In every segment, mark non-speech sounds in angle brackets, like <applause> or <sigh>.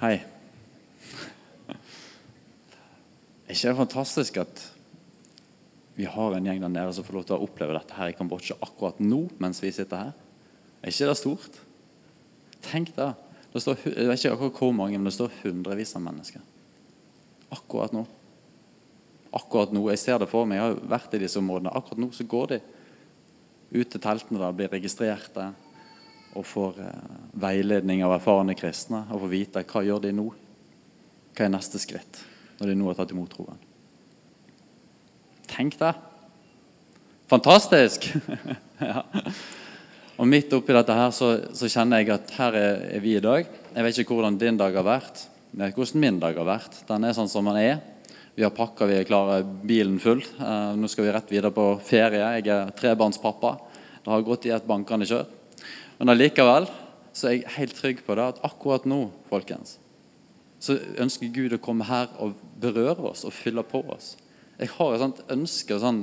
Hei. Er ikke det fantastisk at vi har en gjeng der nede som får lov til å oppleve dette her i Kambodsja akkurat nå mens vi sitter her? Er ikke det stort? Tenk det. Det står, jeg vet ikke akkurat hvor mange, men det står hundrevis av mennesker. Akkurat nå. Akkurat nå. Jeg ser det for meg. Jeg har vært i disse områdene. Akkurat nå så går de ut til teltene der, blir registrerte og får eh, veiledning av erfarne kristne og får vite hva gjør de nå. Hva er neste skritt når de nå har tatt imot troen? Tenk det! Fantastisk! <laughs> ja. Og Midt oppi dette her så, så, kjenner jeg at her er, er, vi i dag. Jeg vet ikke hvordan din dag har vært. Jeg vet hvordan min dag har vært. Den er sånn som den er. Vi har pakka, vi er klare, bilen full. Eh, nå skal vi rett videre på ferie. Jeg er trebarnspappa. Det har gått i et bankende kjør. Men allikevel så er jeg helt trygg på det at akkurat nå folkens, så ønsker Gud å komme her og berøre oss og fylle på oss. Jeg har et sånt ønske og sånn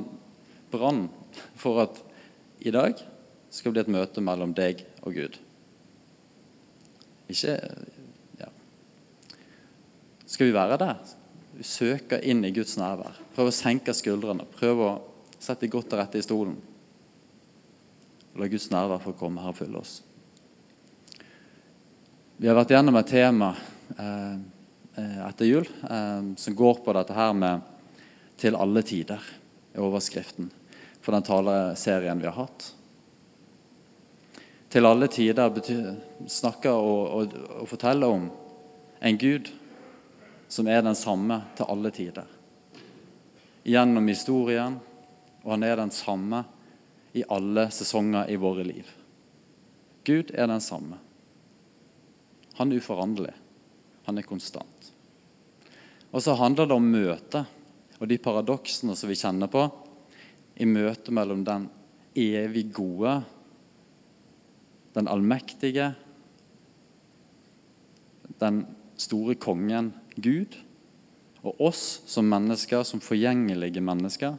brann for at i dag skal bli et møte mellom deg og Gud. Ikke ja. Skal vi være der? Søke inn i Guds nærvær. Prøve å senke skuldrene. Prøve å sette godt til rette i stolen. La Guds nærvær få komme her og fylle oss. Vi har vært gjennom et tema eh, eh, etter jul eh, som går på dette her med 'til alle tider', i overskriften for den taleserien vi har hatt. Til alle tider betyr, snakker og, og, og forteller om en Gud som er den samme til alle tider. Gjennom historien, og han er den samme i alle sesonger i våre liv. Gud er den samme. Han er uforanderlig. Han er konstant. Og så handler det om møtet og de paradoksene som vi kjenner på i møtet mellom den evig gode, den allmektige, den store kongen Gud, og oss som mennesker, som forgjengelige mennesker,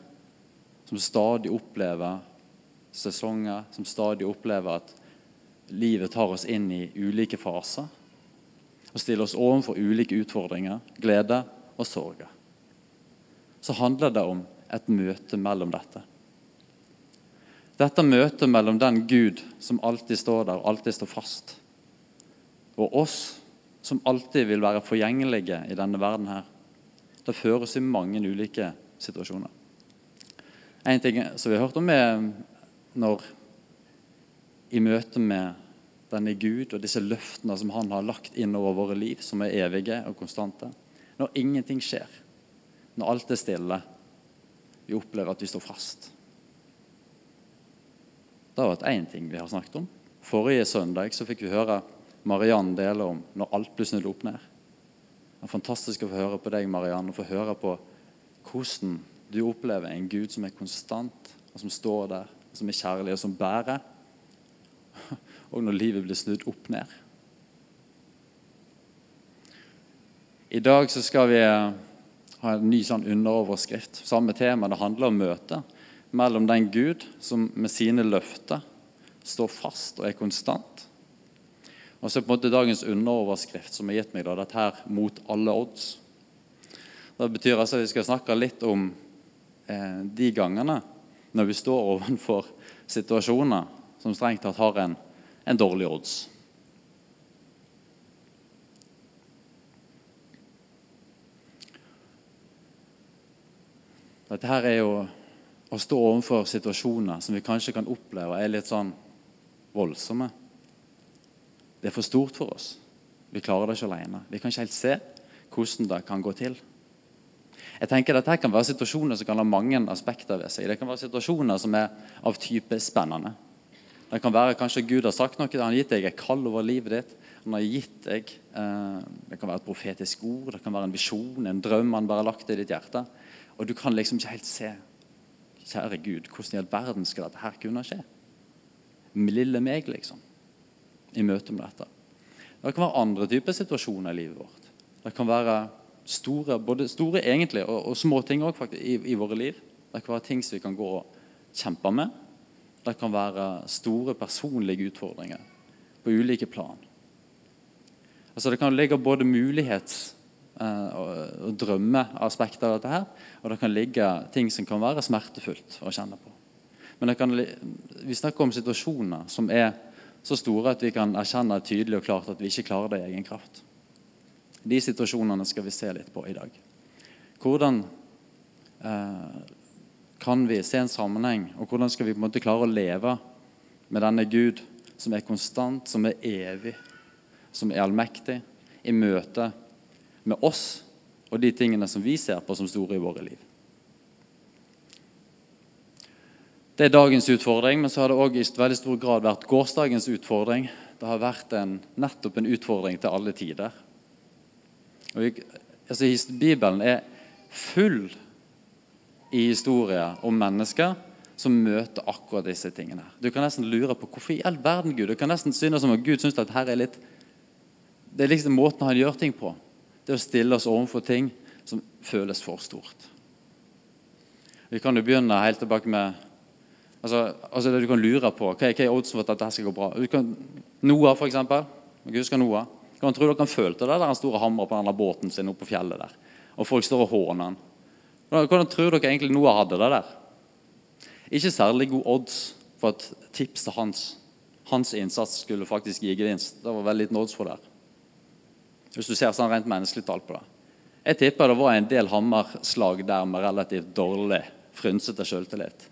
som stadig opplever sesonger som stadig opplever at livet tar oss inn i ulike faser og stiller oss overfor ulike utfordringer, glede og sorger. Så handler det om et møte mellom dette. Dette møtet mellom den Gud som alltid står der, alltid står fast, og oss som alltid vil være forgjengelige i denne verden her, det føres i mange ulike situasjoner. En ting som vi har hørt om, er når i møte med denne Gud og disse løftene som han har lagt inn over våre liv, som er evige og konstante. Når ingenting skjer, når alt er stille, vi opplever at vi står fast. Det har vært én ting vi har snakket om. Forrige søndag så fikk vi høre Mariann dele om når alt blir snudd opp ned. Det er fantastisk å få høre på deg, Mariann, og få høre på hvordan du opplever en Gud som er konstant, og som står der som er kjærlig, og som bærer. Og når livet blir snudd opp ned. I dag så skal vi eh, ha en ny sånn underoverskrift. Samme tema. Det handler om møtet mellom den Gud som med sine løfter står fast og er konstant. Og så på en måte dagens underoverskrift som har gitt meg da, dette her mot alle odds. Det betyr altså at vi skal snakke litt om eh, de gangene når vi står overfor situasjoner som strengt tatt har en, en dårlig odds. Dette her er jo å stå overfor situasjoner som vi kanskje kan oppleve er litt sånn voldsomme. Det er for stort for oss. Vi klarer det ikke alene. Vi kan ikke helt se hvordan det kan gå til. Jeg tenker Dette kan være situasjoner som kan ha mange aspekter ved seg. Det kan være situasjoner som er av type spennende. Det kan være kanskje Gud har sagt noe. Han har gitt deg et kall over livet ditt. Han har gitt deg, eh, Det kan være et profetisk ord, det kan være en visjon, en drøm han bare har lagt i ditt hjerte. Og du kan liksom ikke helt se Kjære Gud, hvordan i all verden skal dette her kunne skje? Med lille meg, liksom. I møte med dette. Det kan være andre typer situasjoner i livet vårt. Det kan være Store, både store egentlig og, og små ting også, i, i, våre liv. Det kan være ting som vi kan gå og kjempe med. Det kan være store personlige utfordringer på ulike plan. Altså Det kan ligge både mulighets- eh, og, og drømmeaspekter av dette her, og det kan ligge ting som kan være smertefullt å kjenne på. Men kan, vi snakker om situasjoner som er så store at vi kan erkjenne tydelig og klart at vi ikke klarer det i egen kraft. De situasjonene skal vi se litt på i dag. Hvordan eh, kan vi se en sammenheng, og hvordan skal vi på en måte klare å leve med denne Gud som er konstant, som er evig, som er allmektig, i møte med oss og de tingene som vi ser på som store i våre liv. Det er dagens utfordring, men så har det òg i veldig stor grad vært gårsdagens utfordring. Det har vært en, nettopp en utfordring til alle tider. Og, altså, Bibelen er full i historier om mennesker som møter akkurat disse tingene. Du kan nesten lure på hvorfor i all verden Gud. Du kan nesten synes som at Gud syns at her er litt Det er liksom måten han gjør ting på. Det å stille oss overfor ting som føles for stort. Vi kan jo begynne helt tilbake med Altså, altså det Du kan lure på hva, hva er oddsen for at dette skal gå bra. Kan, Noah, for eksempel. skal husker Noah? Kan tro dere han følte det der han store hamra på denne båten sin oppe på fjellet der. Og folk står og håner han. Hvordan tror dere egentlig Noah hadde det der? Ikke særlig god odds for at tipset hans hans innsats skulle faktisk gi gevinst. Det var veldig liten odds for det. Hvis du ser sånn rent menneskelig tall på det. Jeg tipper det var en del hammerslag der med relativt dårlig, frynsete sjøltillit.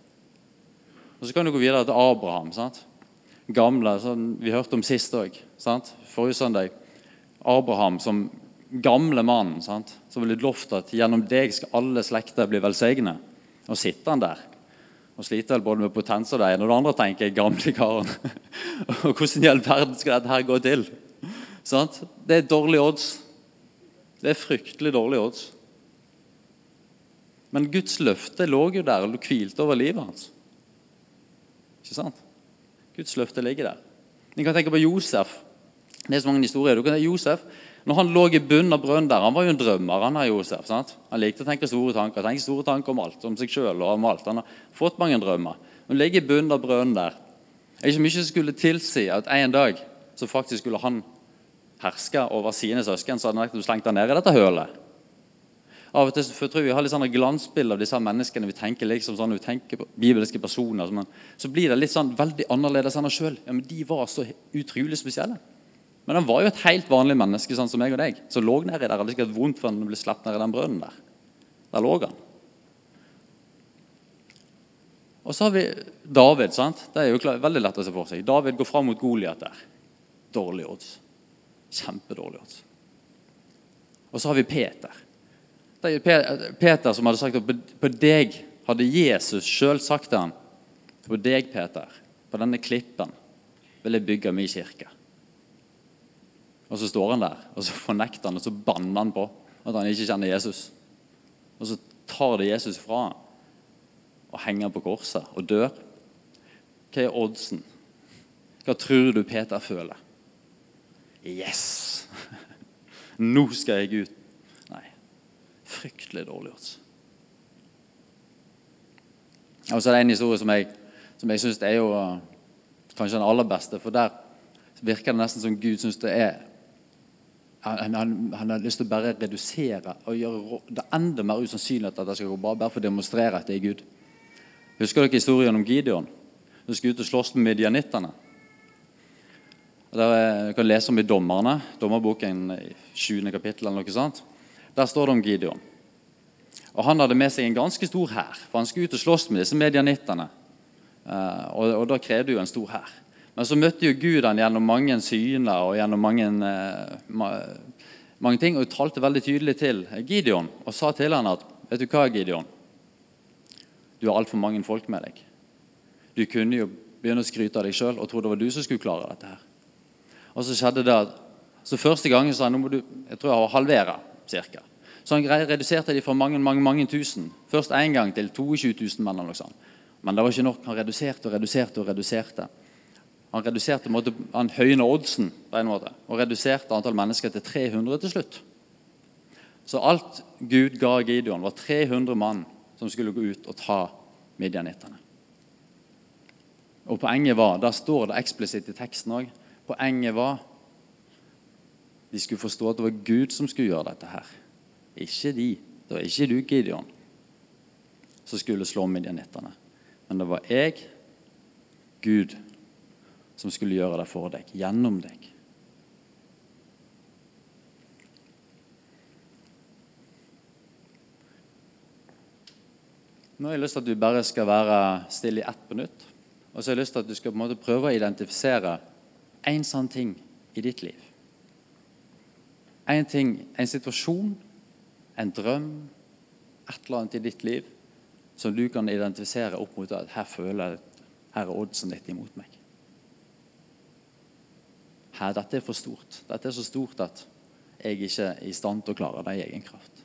Og Så kan du gå videre til Abraham. sant? Gamle, som Vi hørte om sist òg. Forrige søndag. Abraham som gamle mann sant? som ble lovt at gjennom deg skal alle slekter bli velsigne. Og sitter han der og sliter både med potens og det ene og det andre, tenker jeg, gamle karen. <laughs> og hvordan i all verden skal dette her gå til? Sant? Det er dårlige odds. Det er fryktelig dårlige odds. Men Guds løfte lå jo der og hvilte over livet hans. Ikke sant? Guds løfte ligger der. Vi kan tenke på Josef. Det er så mange historier. Du kan Josef, når Han lå i bunnen av brønnen der, han var jo en drømmer. Han er Josef, sant? Han likte å tenke store tanker tenke store tanker om alt, om seg sjøl og om alt. Han har fått mange drømmer. Han ligger i bunnen av brønnen der. Er ikke mye som skulle tilsi at en dag så faktisk skulle han herske over sine søsken, så hadde han slengt han ned i dette hølet. Av og til for tror jeg vi har litt sånn glansbilde av disse menneskene. Vi tenker liksom sånn, vi tenker på bibelske personer. Så, så blir det litt sånn veldig annerledes enn oss sjøl. Ja, de var så utrolig spesielle. Men han var jo et helt vanlig menneske sånn som meg og deg. som lå nedi der. Hadde ikke vondt for han ble slapp ned i den brønnen der. Der lå han. Og så har vi David. sant? Det er jo klar, veldig lett å se for seg. David går fram mot Goliat der. Dårlig odds. Kjempedårlig odds. Og så har vi Peter. Det er Peter som hadde sagt at på deg hadde Jesus sjøl sagt til ham På deg, Peter, på denne klippen vil jeg bygge min kirke. Og Så står han der, og så fornekter han og så banner han på at han ikke kjenner Jesus. Og så tar det Jesus fra ham og henger på korset og dør. Hva er oddsen? Hva tror du Peter føler? Yes! <laughs> Nå skal jeg ut Nei. fryktelig dårlig odds. Og så er det en historie som jeg, som jeg syns er jo uh, kanskje den aller beste. For der virker det nesten som Gud syns det er han, han, han, har lyst til å bare redusere og gjøre det enda mer usannsynlig at det skal gå bra, bare for å demonstrere at det er Gud. Husker dere historien om Gideon? som skulle ut og slåss med medianittene. Der kan lese om i Dommerne, dommerboken 7. kapittel. eller noe sånt. Der står det om Gideon. Og Han hadde med seg en ganske stor hær, for han skulle ut og slåss med disse medianittene. Uh, og, og Da krevde jo en stor hær. Men så møtte jo Gud han gjennom mange syner og gjennom mange, uh, mange ting, og talte veldig tydelig til Gideon og sa til han at vet du hva, Gideon? Du har altfor mange folk med deg. Du kunne jo begynne å skryte av deg sjøl og tro det var du som skulle klare dette. her. Og Så skjedde det at, så Første gangen sa han nå må du jeg tror jeg har halvere cirka. Så han reduserte de fra mange mange, mange tusen. Først én gang til 22 000 menn. noe. Men det var ikke nok. Han reduserte og reduserte og reduserte. Han reduserte han høyne oddsen på en måte, og reduserte antall mennesker til 300 til slutt. Så alt Gud ga Gideon, var 300 mann som skulle gå ut og ta midjanittene. Og poenget var, Der står det eksplisitt i teksten òg. Poenget var de skulle forstå at det var Gud som skulle gjøre dette her. Ikke de. Det var ikke du, Gideon, som skulle slå midjanittene. Men det var jeg, Gud, som skulle gjøre det for deg, gjennom deg. Nå har jeg lyst til at du bare skal være stille i ett minutt. Og så har jeg lyst til at du skal på en måte prøve å identifisere én sånn ting i ditt liv. En ting, en situasjon, en drøm, et eller annet i ditt liv som du kan identifisere opp mot at her føler jeg her er oddsen ditt imot meg. Her, dette er for stort. Dette er så stort at jeg ikke er i stand til å klare det i egen kraft.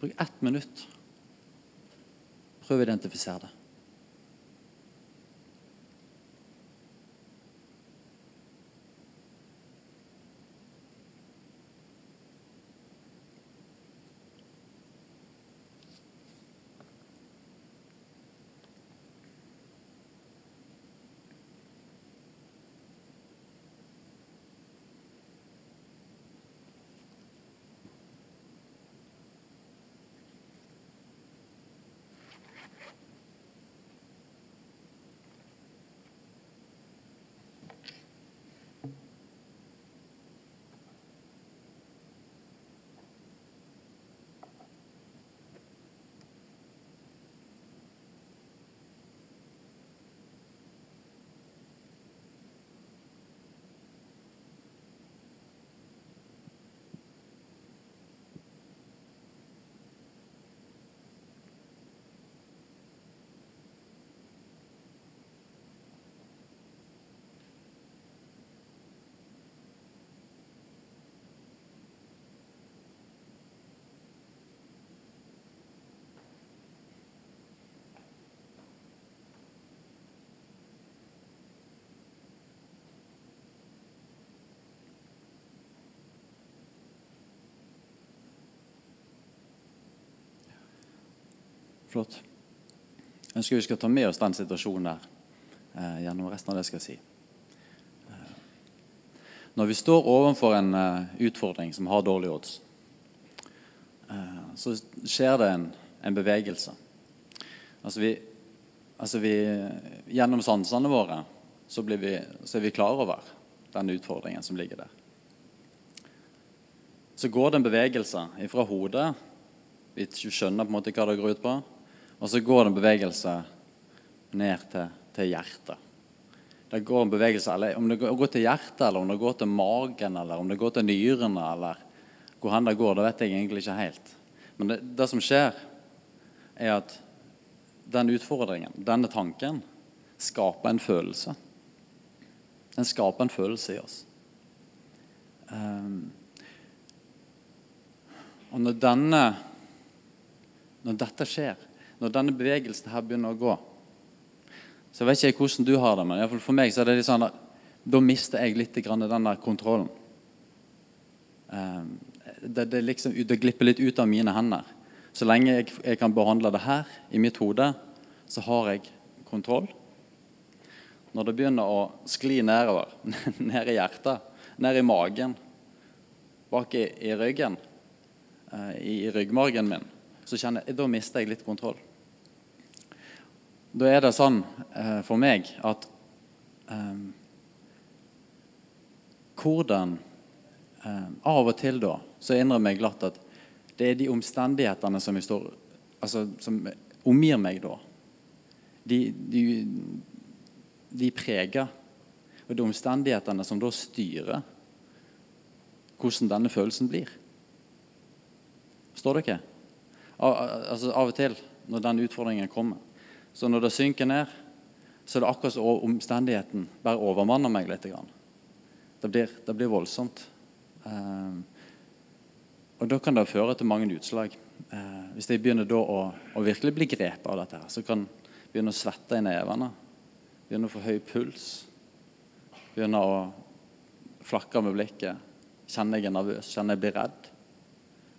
Bruk ett minutt Prøv å identifisere det. Flott. Jeg ønsker vi skal ta med oss den situasjonen der eh, gjennom resten av det jeg skal si. Eh, når vi står overfor en eh, utfordring som har dårlige odds, eh, så skjer det en, en bevegelse. Altså vi, altså vi, gjennom sansene våre så, vi, så er vi klar over den utfordringen som ligger der. Så går det en bevegelse fra hodet. Vi skjønner på en måte hva det går ut på. Og så går det en bevegelse ned til, til hjertet. Det går en bevegelse, eller Om det går til hjertet, eller om det går til magen, eller om det går til nyrene, eller hvor hen det går, det vet jeg egentlig ikke helt. Men det, det som skjer, er at den utfordringen, denne tanken, skaper en følelse. Den skaper en følelse i oss. Um, og når denne Når dette skjer, når denne bevegelsen her begynner å gå Så vet ikke hvordan du har det, men for meg så er det litt sånn at da mister jeg litt den der kontrollen. Ehm, det, det, liksom, det, glipper litt ut av mine hender. Så lenge jeg, jeg kan behandle det her i mitt hode, så har jeg kontroll. Når det begynner å skli nedover, <laughs> ned i hjertet, ned i magen, bak i, i ryggen, eh, i, i ryggmargen min, så kjenner jeg, da mister jeg litt kontroll. Da er det sånn eh, for meg at eh, Hvordan eh, Av og til da så innrømmer jeg glatt at det er de omstendighetene som, står, altså, som omgir meg da. De, de, de preger. Og det er omstendighetene som da styrer hvordan denne følelsen blir. Står dere? Al altså, av og til når den utfordringen kommer. Så når det synker ned, så er det akkurat som omstendigheten bare overmanner meg litt. Det blir, det blir voldsomt. Eh, og Da kan det føre til mange utslag. Eh, hvis jeg begynner da å, å virkelig bli grepet av dette, her, så kan jeg begynne å svette i nevene. Begynne å få høy puls. Begynne å flakke med blikket. Kjenne jeg er nervøs, kjenne jeg blir redd.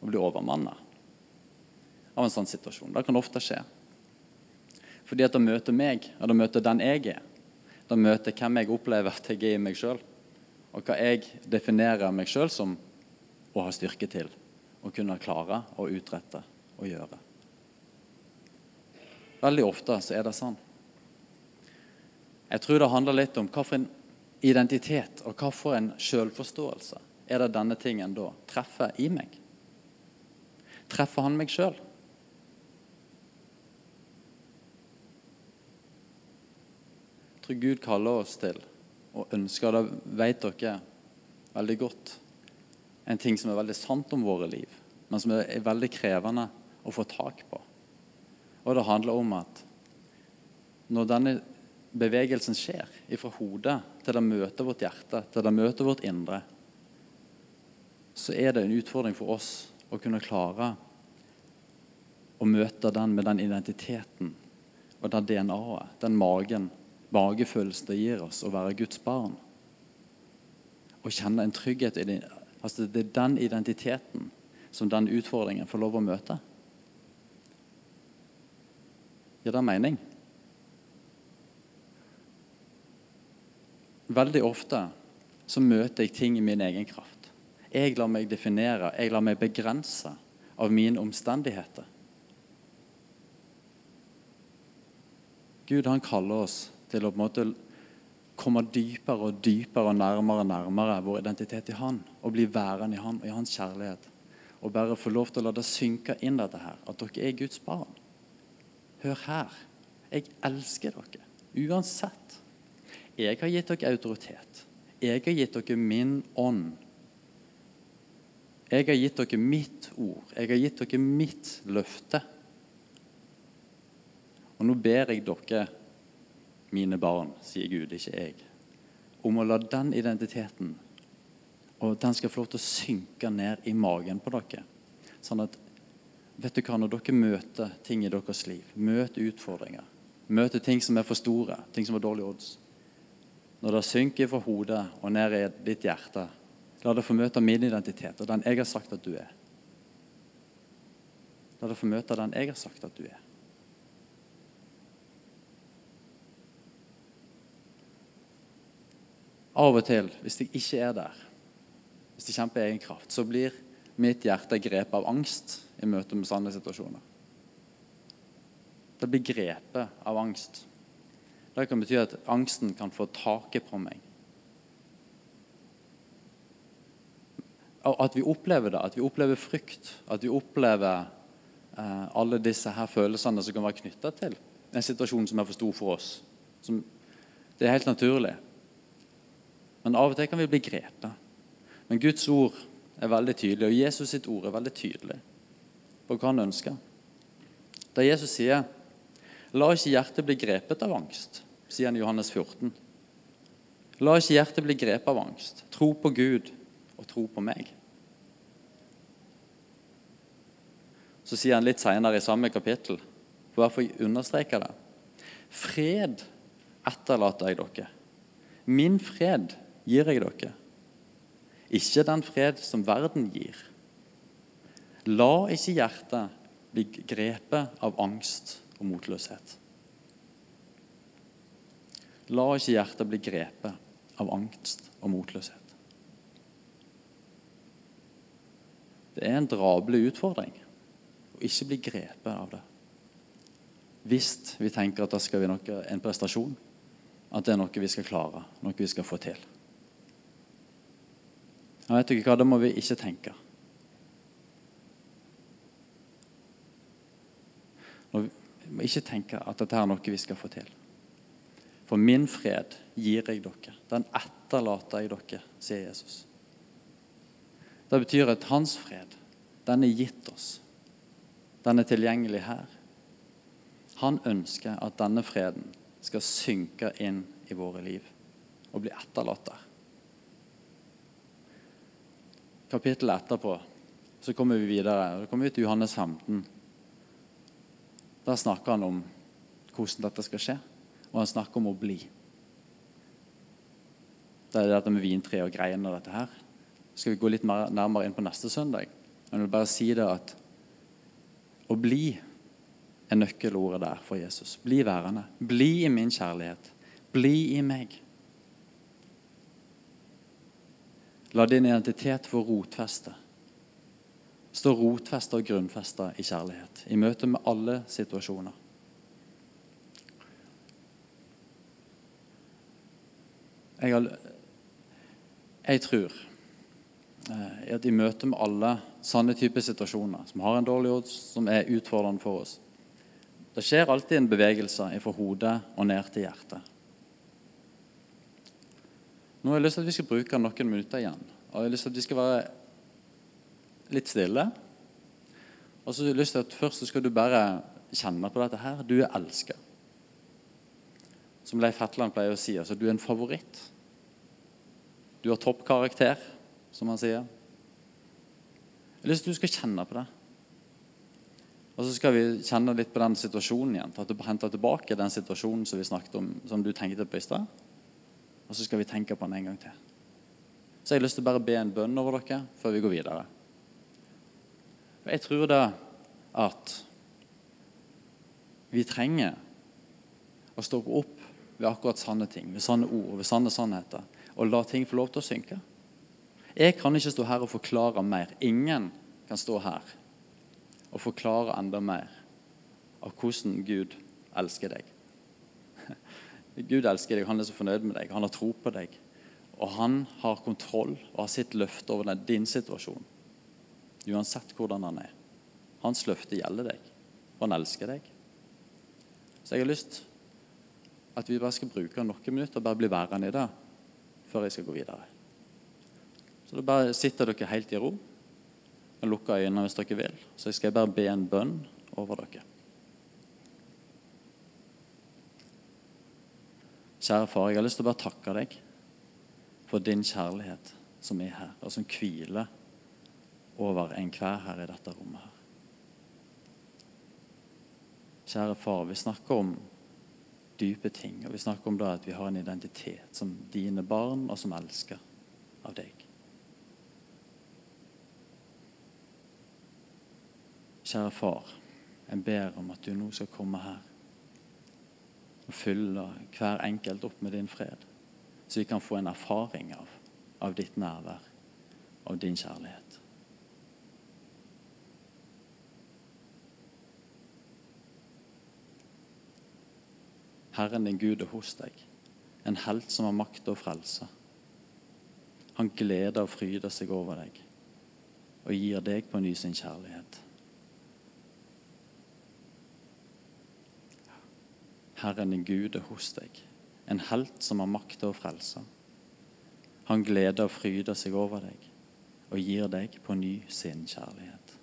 Og blir overmanna av en sånn situasjon. Det kan ofte skje. Fordi at det møter meg, og det møter den jeg er. Det møter hvem jeg opplever at jeg er i meg sjøl. og hva jeg definerer meg sjøl som å ha styrke til. Å kunne klare å utrette og gjøre. Veldig ofte så er det sånn. Jeg tror det handler litt om hvilken identitet og hvilken selvforståelse er det denne tingen da treffer i meg. Treffer han meg sjøl? Tror Gud kaller oss til og ønsker, det vet dere veldig godt, en ting som er veldig sant om våre liv, men som er veldig krevende å få tak på. Og det handler om at når denne bevegelsen skjer fra hodet til det møter vårt hjerte, til det møter vårt indre, så er det en utfordring for oss å kunne klare å møte den med den identiteten og det DNA-et, den magen, magefølelsen det gir oss å være Guds barn. Å kjenne en trygghet i det. Altså, det er den identiteten som den utfordringen får lov å møte. Gir det mening? Veldig ofte så møter jeg ting i min egen kraft. Jeg lar meg definere, jeg lar meg begrense av mine omstendigheter. Gud han kaller oss til å på en måte komme dypere og dypere og nærmere og nærmere vår identitet i Han. Og bli værende i Han og i Hans kjærlighet. Og bare få lov til å la det synke inn dette her, at dere er Guds barn. Hør her. Jeg elsker dere. Uansett. Jeg har gitt dere autoritet. Jeg har gitt dere min ånd. Jeg har gitt dere mitt ord. Jeg har gitt dere mitt løfte. Og nå ber jeg dere, mine barn, sier Gud, ikke jeg, om å la den identiteten og den skal få lov til å synke ned i magen på dere. Sånn at vet du hva, når dere møter ting i deres liv, møter utfordringer, møter ting som er for store, ting som har dårlige odds Når det synker fra hodet og ned i ditt hjerte, la det få møte min identitet og den jeg har sagt at du er. La det få møte den jeg har sagt at du er. Av og til, hvis jeg ikke er der, hvis jeg kjemper egen kraft, så blir mitt hjerte grepet av angst i møte med sanne situasjoner. Det blir grepet av angst. Det kan bety at angsten kan få taket på meg. At vi opplever det, at vi opplever frykt, at vi opplever eh, alle disse her følelsene som kan være knytta til en situasjon som er for stor for oss. Som, det er helt naturlig. Men av og til kan vi bli grepet. Men Guds ord er veldig tydelig, og Jesus sitt ord er veldig tydelig på hva han ønsker. Da Jesus sier 'La ikke hjertet bli grepet av angst', sier han i Johannes 14. La ikke hjertet bli grepet av angst. Tro på Gud og tro på meg. Så sier han litt senere i samme kapittel, for hvert understreker understreke det Fred etterlater jeg dere. Min fred gir jeg dere. Ikke den fred som verden gir. La ikke hjertet bli grepet av angst og motløshet. La ikke hjertet bli grepet av angst og motløshet. Det er en drabelig utfordring å ikke bli grepet av det. Hvis vi tenker at da skal noe, en prestasjon, at det er noe vi skal klare, noe vi skal få til. Jeg vet dere hva, Det må vi ikke tenke. Vi må ikke tenke at dette er noe vi skal få til. For min fred gir jeg dere. Den etterlater jeg dere, sier Jesus. Det betyr at hans fred, den er gitt oss. Den er tilgjengelig her. Han ønsker at denne freden skal synke inn i våre liv og bli etterlatt der kapittelet etterpå så kommer vi videre. Da kommer vi til Johannes 15. Der snakker han om hvordan dette skal skje, og han snakker om å bli. Det er dette med vintre og greiene og dette her. skal vi gå litt nærmere inn på neste søndag. Jeg vil bare si det at å bli er nøkkelordet der for Jesus. Bli værende. Bli i min kjærlighet. Bli i meg. La din identitet få rotfeste. Stå rotfesta og grunnfesta i kjærlighet i møte med alle situasjoner. Jeg, jeg tror eh, at i møte med alle sanne typer situasjoner som har en dårlig odds, som er utfordrende for oss Det skjer alltid en bevegelse fra hodet og ned til hjertet. Nå har jeg lyst til at vi skal bruke noen minutter igjen. Og jeg har lyst til at vi skal være litt stille. Og så har jeg lyst til at Først skal du bare kjenne på dette her. Du er elsket. Som Leif Hetland pleier å si, altså du er en favoritt. Du har toppkarakter, som han sier. Jeg har lyst til at du skal kjenne på det. Og så skal vi kjenne litt på den situasjonen igjen. Hente tilbake den situasjonen som vi om, som du tenkte på i stad. Og så skal vi tenke på den en gang til. Så jeg har lyst til å bare be en bønn over dere før vi går videre. Og Jeg tror da at vi trenger å stå opp ved akkurat sanne ting, ved sanne ord, ved sanne sannheter, og la ting få lov til å synke. Jeg kan ikke stå her og forklare mer. Ingen kan stå her og forklare enda mer av hvordan Gud elsker deg. Gud elsker deg, han er så fornøyd med deg, han har tro på deg. Og han har kontroll og har sitt løfte over din situasjon. Uansett hvordan han er. Hans løfte gjelder deg, og han elsker deg. Så jeg har lyst at vi bare skal bruke noen minutter og bare bli værende i det før jeg skal gå videre. Så da bare sitter dere helt i ro og lukker øynene hvis dere vil. Så jeg skal bare be en bønn over dere. Kjære far, jeg har lyst til å bare takke deg for din kjærlighet som er her, og som hviler over enhver her i dette rommet. her. Kjære far, vi snakker om dype ting, og vi snakker om da at vi har en identitet som dine barn, og som elsker av deg. Kjære far, jeg ber om at du nå skal komme her og fylle hver enkelt opp med din fred, så vi kan få en erfaring av, av ditt nærvær, av din kjærlighet. Herren din Gud er hos deg, en helt som har makt og frelse. Han gleder og fryder seg over deg og gir deg på ny sin kjærlighet. Herren din Gud er hos deg, en helt som har makt og frelse. Han gleder og fryder seg over deg og gir deg på ny sin kjærlighet.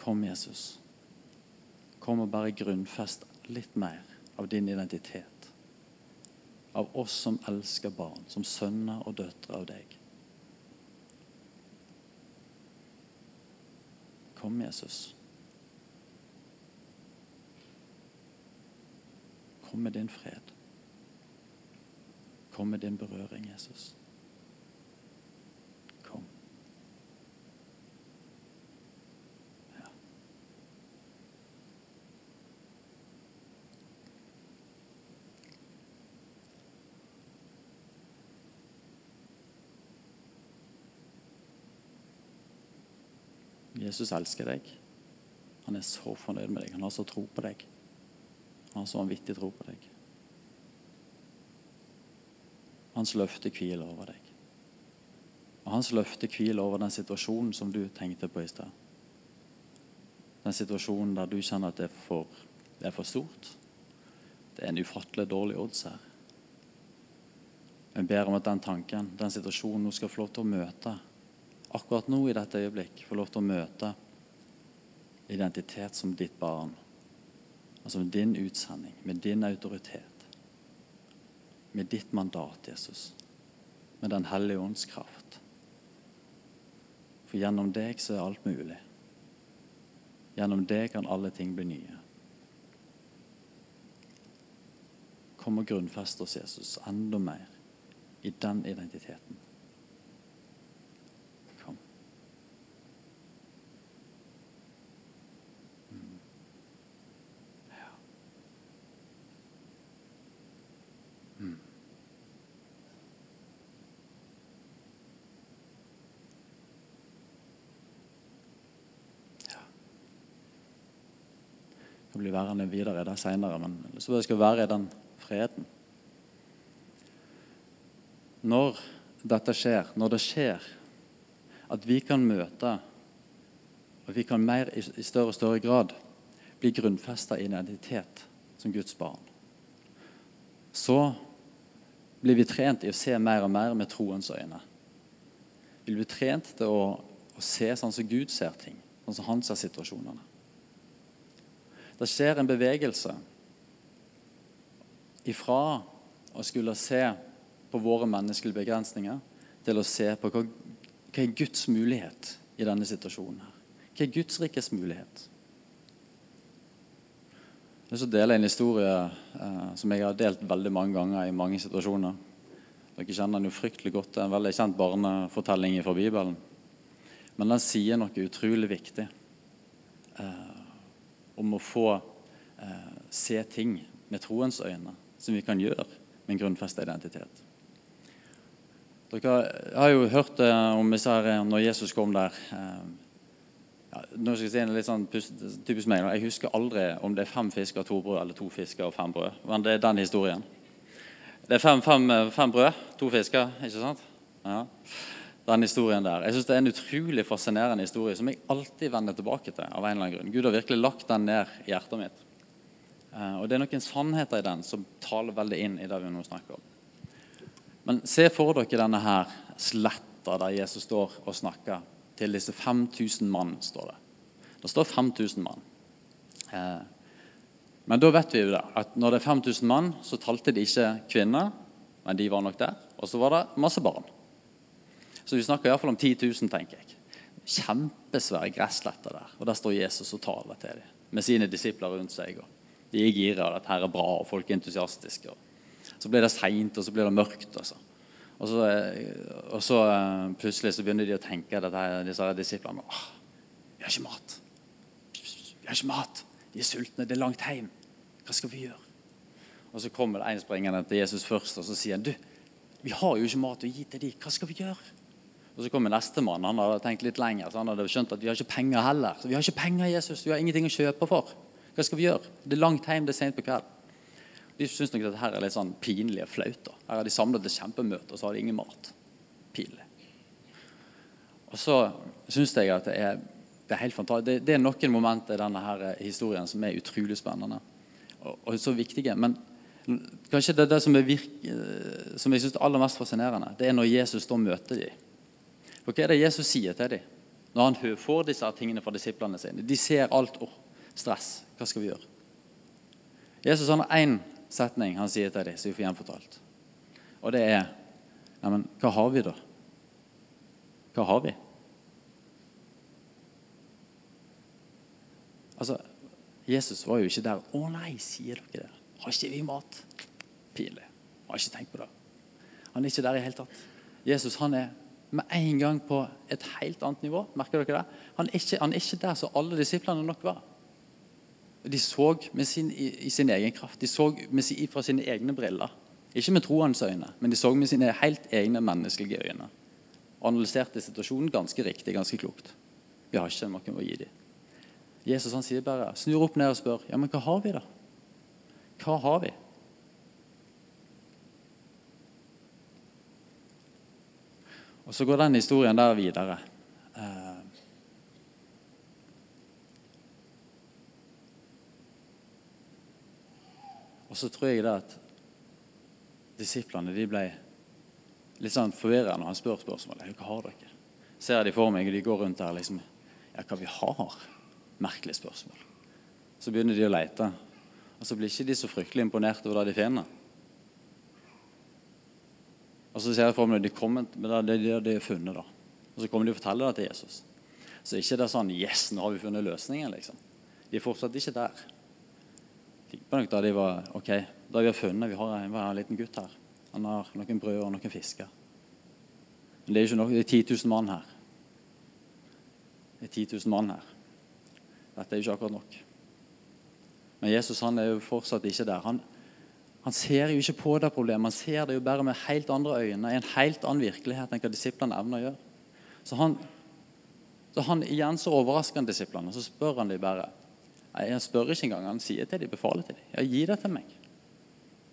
Kom, Jesus. Kom og bare grunnfest litt mer av din identitet. Av oss som elsker barn, som sønner og døtre av deg. Kom, Jesus. Kom med din fred. Kom med din berøring, Jesus. Kom. Ja. Jesus elsker deg. Han er så fornøyd med deg. Han har så tro på deg. Han har så vanvittig tro på deg. Hans løfte hviler over deg. Og hans løfte hviler over den situasjonen som du tenkte på i stad. Den situasjonen der du kjenner at det er for, det er for stort. Det er en ufattelig dårlig odds her. Jeg ber om at den tanken, den situasjonen, hun skal få lov til å møte akkurat nå i dette øyeblikk, få lov til å møte identitet som ditt barn. Altså med din utsending, med din autoritet. Med ditt mandat, Jesus. Med Den hellige ånds kraft. For gjennom deg så er alt mulig. Gjennom deg kan alle ting bli nye. Kom og grunnfest oss, Jesus, enda mer i den identiteten. Skal bli værende videre der det seinere, men jeg skal være i den freden. Når dette skjer, når det skjer, at vi kan møte og vi kan mer i større og større grad bli grunnfesta i identitet som Guds barn, så blir vi trent i å se mer og mer med troens øyne. Vi blir trent til å, å se sånn som Gud ser ting, sånn som han ser situasjonene. Det skjer en bevegelse ifra å skulle se på våre menneskelige begrensninger til å se på hva, hva er Guds mulighet i denne situasjonen. her. Hva er Guds rikes mulighet? Jeg vil dele en historie eh, som jeg har delt veldig mange ganger i mange situasjoner. Dere kjenner den jo fryktelig godt. Det er en veldig kjent barnefortelling fra Bibelen. Men den sier noe utrolig viktig eh, om å få eh, se ting med troens øyne, som vi kan gjøre med en grunnfesta identitet. Dere har jo hørt eh, om disse her, når Jesus kom der. Eh, ja, nå skal jeg si en litt sånn typisk meg. Jeg husker aldri om det er fem fisker og to brød eller to fisker og fem brød. Men det er den historien. Det er fem, fem, fem brød, to fisker, ikke sant? Ja. Den historien der. Jeg synes Det er en utrolig fascinerende historie som jeg alltid vender tilbake til. av en eller annen grunn. Gud har virkelig lagt den ned i hjertet mitt. Uh, og Det er noen sannheter i den som taler veldig inn i det vi nå snakker om. Men se for dere denne her sletta der Jesus står og snakker til disse 5000 mann, står det. Det står 5000 mann. Eh, men da vet vi jo det, at når det er 5000 mann, så talte de ikke kvinner, men de var nok der. Og så var det masse barn. Så vi snakker iallfall om 10 000, tenker jeg. Kjempesvære gressletter der. Og der står Jesus og taler til dem med sine disipler rundt seg. Og de er gira, og dette her er bra, og folk er entusiastiske. Så blir det seint, og så blir det mørkt. Altså. Og så, eh, og så, eh, plutselig så begynner de å tenke dette, disse disiplene åh, Vi har ikke mat. Vi har ikke mat. De er sultne. Det er langt hjem. Hva skal vi gjøre? Og Så kommer det en springende til Jesus først og så sier han, du, vi har jo ikke mat å gi til dem. Hva skal vi gjøre? Og Så kommer nestemann. Han hadde tenkt litt lenger. så Han hadde skjønt at vi har ikke penger heller. Så vi har ikke penger, Jesus. Vi har ingenting å kjøpe for. Hva skal vi gjøre? Det er langt hjem, det er sent på kvelden. De syns nok dette her er litt sånn pinlig og flaut. da. Her har de samlet et kjempemøte, og så har de ingen mat. Pinlig. Og så syns jeg at det er, det er helt fantastisk. Det, det, er noen momenter i denne her historien som er utrolig spennende og, og så viktige. Men kanskje det, er det som, er virke, som jeg syns er aller mest fascinerende, det er når Jesus da møter dem. For hva er det Jesus sier til dem når han får disse tingene fra disiplene sine? De ser alt. Oh, stress. Hva skal vi gjøre? Jesus har én setning han sier til dem, som vi får gjenfortalt. Og det er Neimen, hva har vi, da? Hva har vi? Altså, Jesus var jo ikke der. 'Å nei, sier dere det? Har ikke vi mat?' Pinlig. Har ikke tenkt på det. Han er ikke der i hele tatt. Jesus han er med en gang på et helt annet nivå. Merker dere det? Han er ikke, han er ikke der som alle disiplene nok var. De så sin, i, i, sin egen kraft. De så sin, fra sine egne briller. Ikke med troens øyne, men de så med sine helt egne menneskelige øyne. Og analyserte situasjonen ganske riktig, ganske klokt. Vi har ikke noe å gi dem. Jesus han sier bare, snur opp ned og spør ja, men hva har vi da? Hva har vi? Og Så går den historien der videre. Eh, Og så tror jeg det at disiplene de ble litt sånn forvirra når han spør spørsmålet. Hva har dere? Ser de for meg, og de går rundt der liksom Ja, hva vi har? Merkelig spørsmål. Så begynner de å lete. Og så blir ikke de så fryktelig imponert over det de finner. Og så ser jeg for meg de kommer med det de, har funnet. da. Og så kommer de og forteller det til Jesus. Så ikke det er sånn Yes, nå har vi funnet løsningen. liksom. De er fortsatt ikke der tipper nok da de var ok, da vi har funnet Vi har en, en liten gutt her. Han har noen brød og noen fisker. Men det er ikke nok, det er 10 000 mann her. Det er 10 000 mann her. Dette er jo ikke akkurat nok. Men Jesus han er jo fortsatt ikke der. Han, han ser jo ikke på det problemet. Han ser det jo bare med helt andre øyne, i en helt annen virkelighet enn hva disiplene evner å gjøre. Så han, så han igjen så overrasker han disiplene, og så spør han dem bare Jeg spør ikke engang. Han sier til dem, befaler til dem. Ja, gi det til meg.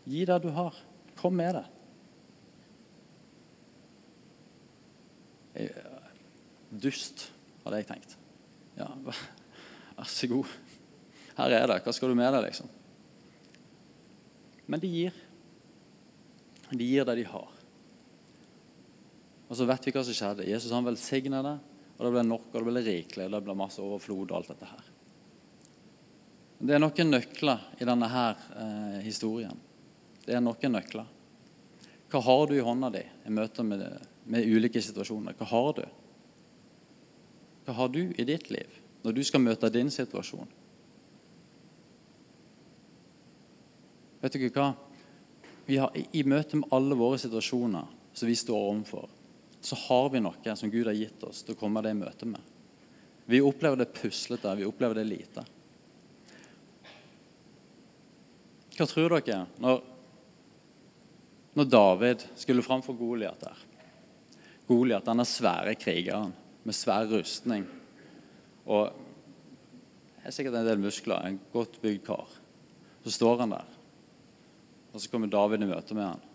Gi det du har. Kom med det. Dust, hadde jeg tenkt. Ja, <laughs> vær så god. Her er det. Hva skal du med deg, liksom? Men de gir. De gir det de har. Og så vet vi hva som skjedde. Jesus han velsigna det, og det ble nok, og det ble rikelig, det ble masse overflod og alt dette her. Det er noen nøkler i denne her eh, historien. Det er noen nøkler. Hva har du i hånda di i møte med, med ulike situasjoner? Hva har du? Hva har du i ditt liv når du skal møte din situasjon? Vet dere hva? Har, I møte med alle våre situasjoner som vi står overfor, så har vi noe som Gud har gitt oss til å komme det i møte med. Vi opplever det puslete, vi opplever det lite. Hva tror dere når, når David skulle framfor Goliat der? Goliat, denne svære krigeren med svær rustning og er sikkert en del muskler, en godt bygd kar. Så står han der, og så kommer David i møte med han.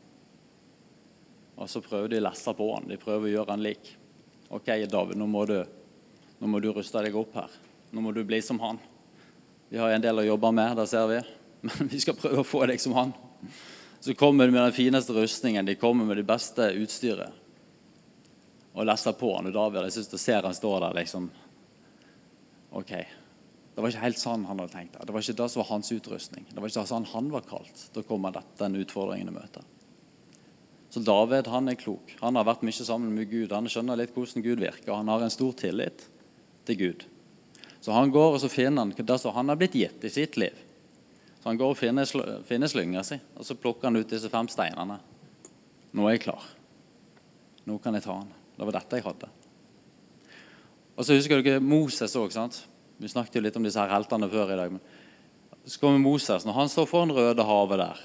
Og så prøver de å lesse på han. De prøver å gjøre han lik. OK, David, nå må, du, nå må du ruste deg opp her. Nå må du bli som han. Vi har en del å jobbe med, det ser vi. <laughs> Men vi skal prøve å få deg som han. Så kommer de med den fineste rustningen, de kommer med det beste utstyret. Og lesser på han, og David jeg synes du ser han står der liksom OK. Det var ikke helt sånn han hadde tenkt det. Det var ikke det som var hans utrustning. Det var ikke sånn han var kalt å komme den utfordringen i møte. Så David han er klok. Han har vært mye sammen med Gud. Han skjønner litt hvordan Gud virker. Han har en stor tillit til Gud. Så han går og så finner han det som han har blitt gitt i sitt liv. Så Han går og finner, finner slynga si, og så plukker han ut disse fem steinene. Nå er jeg klar. Nå kan jeg ta han. Det var dette jeg hadde. Og så husker dere Moses òg. Vi snakket jo litt om disse her heltene før i dag. Men så kommer Moses, Når han står foran Røde havet der,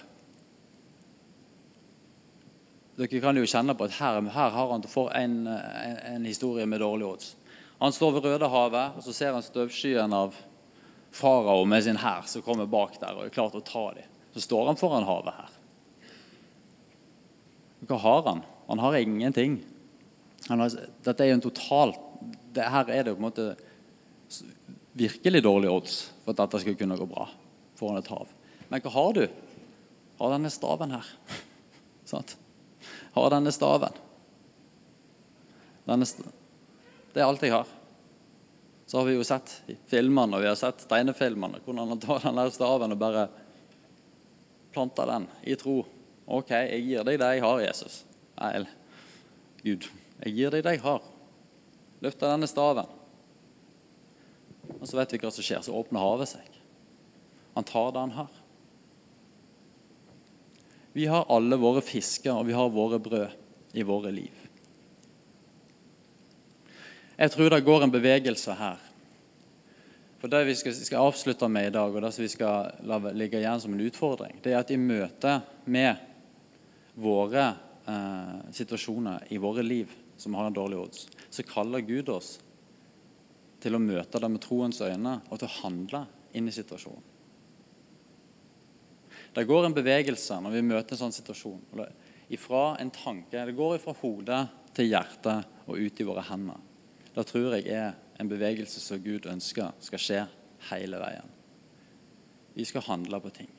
dere kan jo kjenne på at her, her har han en, en, en, historie med dårlige odds. Han står ved Rødehavet, og så ser han støvskyen av farao med sin hær som kommer bak der og er klar til å ta dem. Så står han foran havet her. Hva har han? Han har ingenting. Han har, dette er jo en total det, Her er det på en måte virkelig dårlige odds for at dette skulle kunne gå bra foran et hav. Men hva har du? Har denne staven her. <laughs> Sant? har denne staven. Denne st det er alt jeg har. Så har vi jo sett filmene og vi har sett tegnefilmene hvordan han tar denne staven og bare planter den i tro. OK, jeg gir deg det jeg har, Jesus. Nei, Gud, jeg gir deg det jeg har. Løfter denne staven. Og så vet vi hva som skjer. Så åpner havet seg. Han tar det han har. Vi har alle våre fisker, og vi har våre brød i våre liv. Jeg tror det går en bevegelse her. For Det vi skal, skal avslutte med i dag, og det som vi skal la ligge igjen som en utfordring, det er at i møte med våre eh, situasjoner i våre liv som har en dårlig odds, så kaller Gud oss til å møte det med troens øyne og til å handle inn i situasjonen. Det går en bevegelse når vi møter en sånn situasjon. Ifra en tanke, Det går fra hodet til hjertet og ut i våre hender. Det tror jeg er en bevegelse som Gud ønsker skal skje hele veien. Vi skal handle på ting.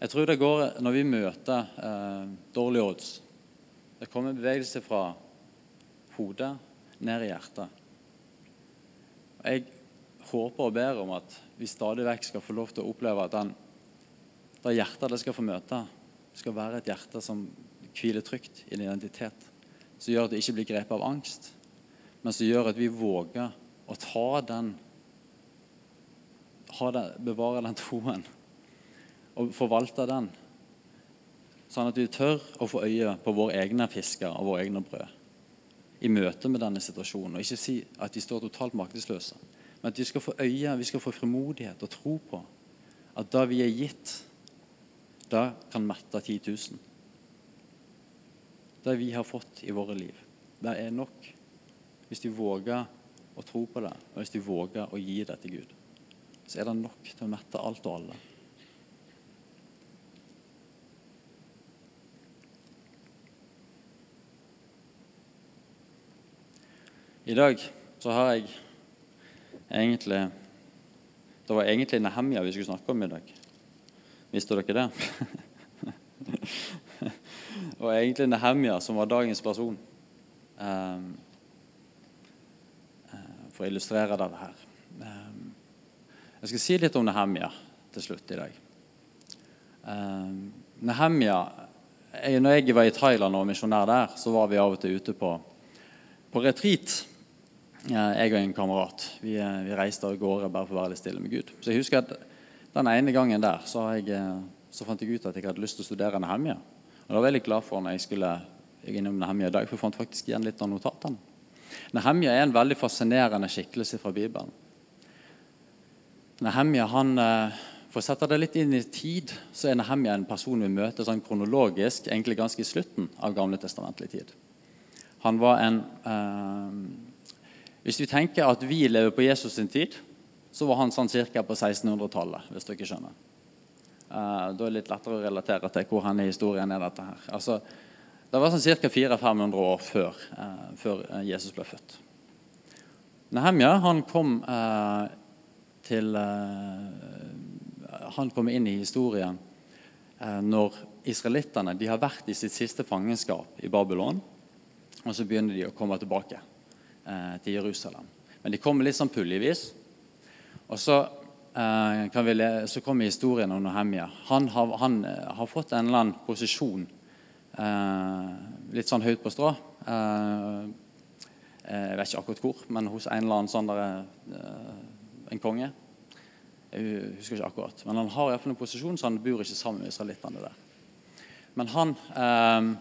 Jeg tror det går når vi møter eh, dårlige odds. Det kommer en bevegelse fra hodet ned i hjertet. Jeg håper og ber om at vi stadig vekk skal få lov til å oppleve at den det hjertet det skal få møte, skal være et hjerte som hviler trygt i en identitet. Som gjør at det ikke blir grepet av angst, men som gjør at vi våger å ta den, den Bevare den troen og forvalte den. Sånn at vi tør å få øye på våre egne fisker og våre egne brød i møte med denne situasjonen. Og ikke si at de står totalt maktesløse, men at vi skal få øye, vi skal få frimodighet og tro på at det vi er gitt, det kan mette 10 000. Det vi har fått i våre liv, det er nok. Hvis de våger å tro på det, og hvis de våger å gi det til Gud, så er det nok til å mette alt og alle. I dag så har jeg egentlig Det var egentlig Nehemja vi skulle snakke om i dag. Visste dere det? <laughs> var egentlig Nehemja som var dagens person. Um, for å illustrere dette her. Um, jeg skal si litt om Nehemja til slutt i dag. Um, Nehemja når jeg var i Thailand og misjonær der, så var vi av og til ute på, på retreat jeg og en kamerat. Vi, eh, vi, reiste av gårde bare for å være litt stille med Gud. Så jeg husker at Den ene gangen der så, jeg, eh, så fant jeg ut at jeg hadde lyst til å studere Nehemja. Og det var jeg veldig glad for når jeg skulle innom Nehemja i dag, for jeg fant faktisk igjen litt av notatene. Nehemja er en veldig fascinerende skikkelse fra Bibelen. Nehemja, han, eh, For å sette det litt inn i tid, så er Nehemja en person vi møter sånn kronologisk egentlig ganske i slutten av gamle testamentlig tid. Han var en eh, hvis vi tenker at vi lever på Jesus sin tid, så var han sånn ca. på 1600-tallet. hvis dere skjønner. Uh, da er det litt lettere å relatere til hvor han i historien er dette her. Altså, det var sånn ca. 400-500 år før, uh, før, eh, Jesus ble født. Nehemja han kom til Han kom inn i historien når israelittene har vært i sitt siste fangenskap i Babylon. Og så begynner de å komme tilbake eh, til Jerusalem. Men de kommer litt sånn puljevis. Og så, eh, vi, så kommer historien om Nehemia. Han, har, han eh, har fått en eller annen posisjon eh, litt sånn høyt på strå. Eh, eh, jeg vet ikke akkurat hvor, men hos en eller annen sånn der, en konge. Jeg husker ikke akkurat. Men han har iallfall en posisjon, så han bor ikke sammen med israelittene der. Men han, han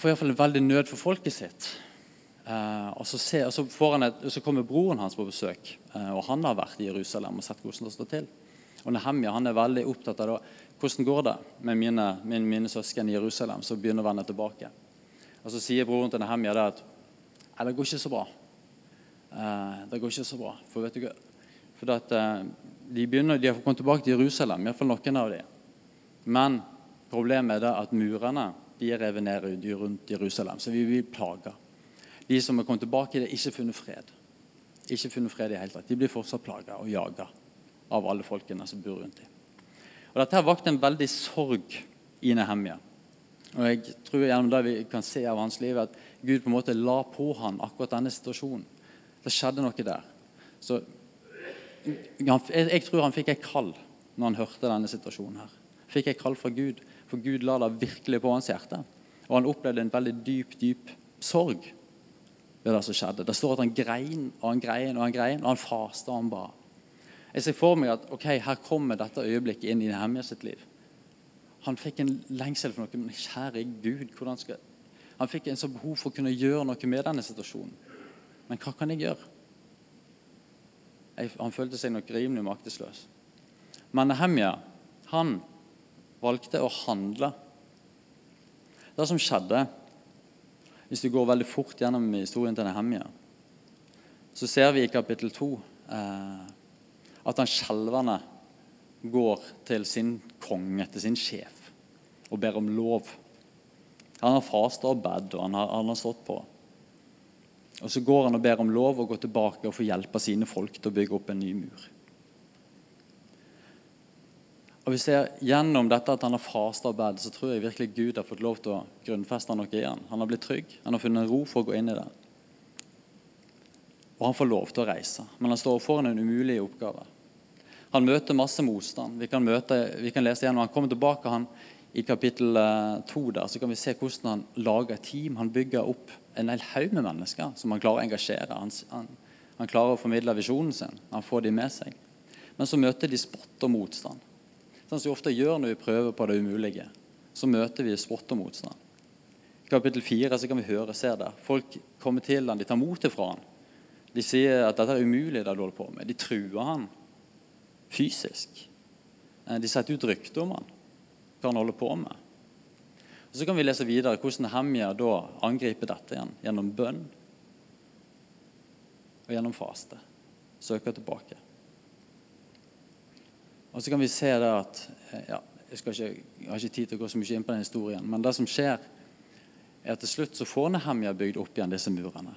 får iallfall veldig nød for folket sitt. Uh, og, så se, og, så et, så kommer broren hans på besøk, uh, og han har vært i Jerusalem og sett hvordan det står til. Og Nehemja han er veldig opptatt av da, hvordan går det med mine, mine, mine søsken i Jerusalem som begynner å vende tilbake. Og Så sier broren til Nehemja det at det går ikke så bra. Uh, det går ikke så bra. For vet du hva? For at, de, begynner, de har kommet tilbake til Jerusalem, iallfall noen av dem. Men problemet er det at murene de er revet ned rundt Jerusalem, så vi blir plaga. De som er kommet tilbake, det er ikke funnet fred. Ikke funnet fred i hele tatt. De blir fortsatt plaga og jaga av alle folkene som bor rundt dem. Og Dette har vakt en veldig sorg i Nehemja. Og jeg tror gjennom det vi kan se av hans liv, at Gud på en måte la på han akkurat denne situasjonen. Det skjedde noe der. Så Jeg tror han fikk et kall når han hørte denne situasjonen. her. Fikk et kall fra Gud, for Gud la det virkelig på hans hjerte. Og han opplevde en veldig dyp, dyp sorg ved det som skjedde. Det står at han grein og han grein og han grein, og han fasta og han ba. Jeg ser for meg at ok, her kommer dette øyeblikket inn i Nehemia sitt liv. Han fikk en lengsel for noe. Men kjære Gud, hvordan skal Han fikk en så behov for å kunne gjøre noe med denne situasjonen. Men hva kan jeg gjøre? Jeg, han følte seg nok rimelig maktesløs. Men Nehemia, han valgte å handle. Det som skjedde hvis du går veldig fort gjennom historien til Nehemja, så ser vi i kapittel 2 eh, at han skjelvende går til sin konge, til sin sjef, og ber om lov. Han har fasta og bedt, og han har, han har stått på. Og Så går han og ber om lov og går tilbake og får hjelp av sine folk til å bygge opp en ny mur. Og vi ser Gjennom dette at han har fasta og bedt, så tror jeg virkelig Gud har fått lov til å grunnfeste noe i han. Har blitt trygg. Han har funnet ro for å gå inn i det. Og han får lov til å reise, men han står foran en umulig oppgave. Han møter masse motstand. Vi kan, møte, vi kan lese igjen, Han kommer tilbake han, i kapittel eh, to. der, så kan vi se hvordan han lager et team. Han bygger opp en hel haug med mennesker som han klarer å engasjere. Han, han, han klarer å formidle visjonen sin. Han får de med seg. Men så møter de spott og motstand. Sånn som vi ofte gjør når vi prøver på det umulige. Så møter vi spott og motstand. I kapittel 4 så kan vi høre se det. Folk kommer til han, de tar motet fra han. De sier at dette er umulig, det du holder på med. De truer han fysisk. Eh, de setter ut rykte om han, hva han holder på med. Og Så kan vi lese videre hvordan Hemja da angriper dette igjen gjennom bønn og gjennom faste. Søker tilbake. Og så kan vi se det at eh, ja, jeg, ikke, jeg, har ikke tid til å gå så mye inn på den historien, men det som skjer, er at til slutt så får Nehemja bygd opp igjen disse murene.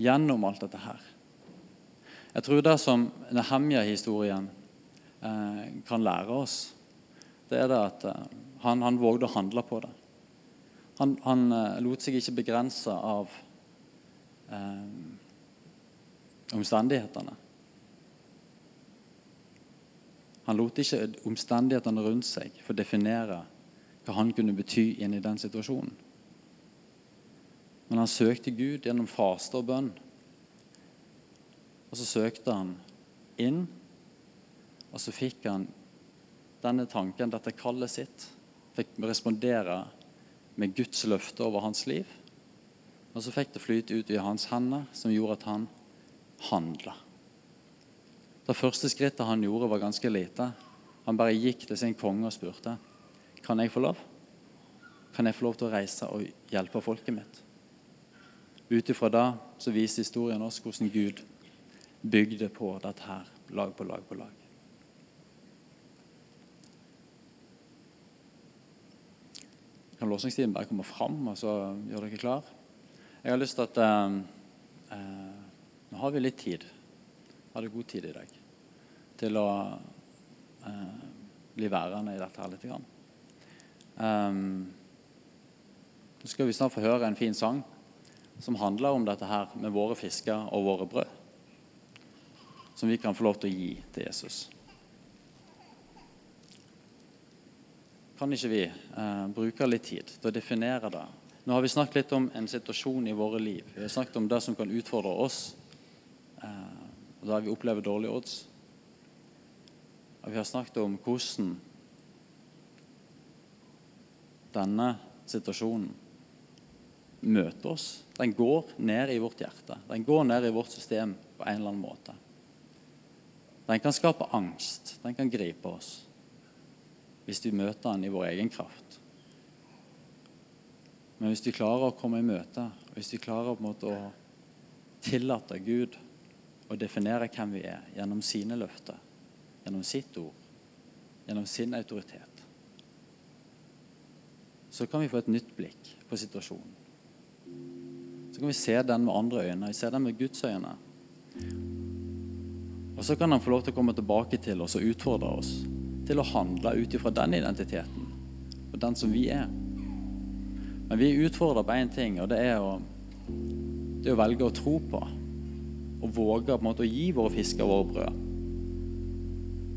Gjennom alt dette her. Jeg tror det som Nehemja-historien eh, kan lære oss, det er det at eh, han, han vågde å handle på det. Han, han eh, lot seg ikke begrense av eh, omstendighetene. Han lot ikke omstendighetene rundt seg få definere hva han kunne bety inn i den situasjonen. Men han søkte Gud gjennom faste og bønn. Og så søkte han inn, og så fikk han denne tanken, dette kallet sitt. Fikk respondere med Guds løfte over hans liv. Og så fikk det flyte ut i hans hender, som gjorde at han handla. Det første skrittet han gjorde, var ganske lite. Han bare gikk til sin konge og spurte kan jeg få lov. Kan jeg få lov til å reise og hjelpe folket mitt? Ut ifra det så viser historien oss hvordan Gud bygde på dette her, lag på lag på lag. Kan låsingstiden bare komme fram, og så gjør dere klar? Jeg har lyst til at eh, eh, Nå har vi litt tid. Har det god tid i dag til å eh, bli værende i dette her litt. Grann. Um, nå skal vi snart få høre en fin sang som handler om dette her med våre fisker og våre brød. Som vi kan få lov til å gi til Jesus. Kan ikke vi eh, bruke litt tid til å definere det? Nå har vi snakket litt om en situasjon i våre liv. Vi har snakket om det som kan utfordre oss, eh, og der vi opplever dårlige odds. Og vi har snakket om hvordan denne situasjonen møter oss. Den går ned i vårt hjerte. Den går ned i vårt system på en eller annen måte. Den kan skape angst. Den kan gripe oss hvis vi møter den i vår egen kraft. Men hvis vi klarer å komme i møte, hvis vi klarer å tillate Gud å definere hvem vi er gjennom sine løfter, gjennom sitt ord, gjennom sin autoritet, så kan vi få et nytt blikk på situasjonen så kan vi se den med andre øyne. Vi ser den med Guds øyne. Og så kan han få lov til å komme tilbake til oss og utfordre oss til å handle ut ifra den identiteten og den som vi er. Men vi er utfordra på én ting, og det er, å, det er, å, velge å tro på. Og våge måte å gi våre fisker våre brød.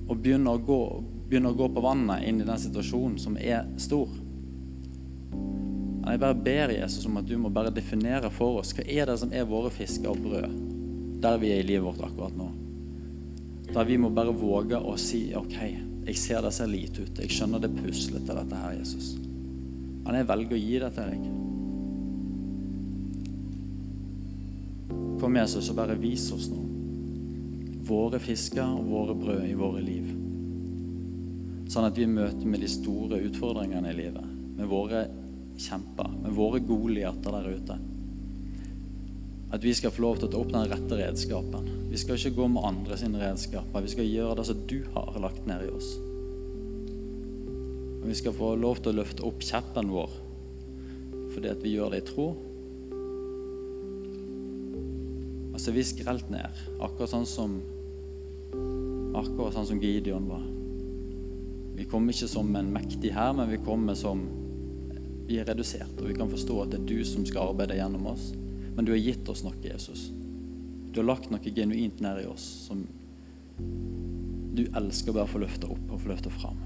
Og begynne å, gå, begynne å gå på vannet inn i den situasjonen som er stor. Men Jeg bare ber Jesus om at du må bare definere for oss hva er det som er våre fisker og brød der vi er i livet vårt akkurat nå. Der vi må bare våge å si OK, jeg ser det ser lite ut. Jeg skjønner det puslete, dette her, Jesus. Men jeg velger å gi det til deg. Kom, Jesus, og bare vis oss nå våre fisker og våre brød i våre liv. Sånn at vi møter med de store utfordringene i livet, med våre kjemper, med våre Goliater der ute. At vi skal få lov til å ta opp den rette redskapen. Vi skal ikke gå med andre sine redskaper. Vi skal gjøre det som du har lagt ned i oss. Og vi skal få lov til å løfte opp kjeppen vår fordi at vi gjør det i tro. Altså, vi skrelt ned, akkurat sånn som akkurat sånn som Gideon var. Vi kommer ikke som en mektig her, men vi kommer som vi er redusert, og vi kan forstå at det er du som skal arbeide gjennom oss. Men du har gitt oss noe, Jesus. Du har lagt noe genuint ned i oss som du elsker bare å få løfte opp og få løfte fram.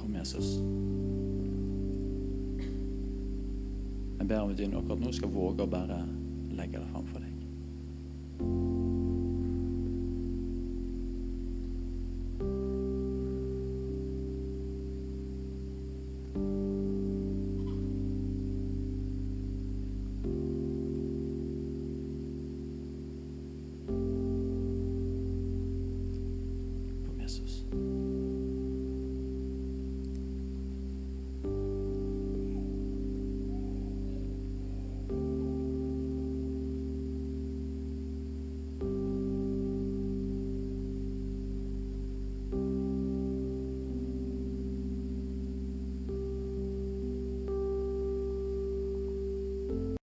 Kom, Jesus. Jeg ber om at vi akkurat nå skal våge å bare.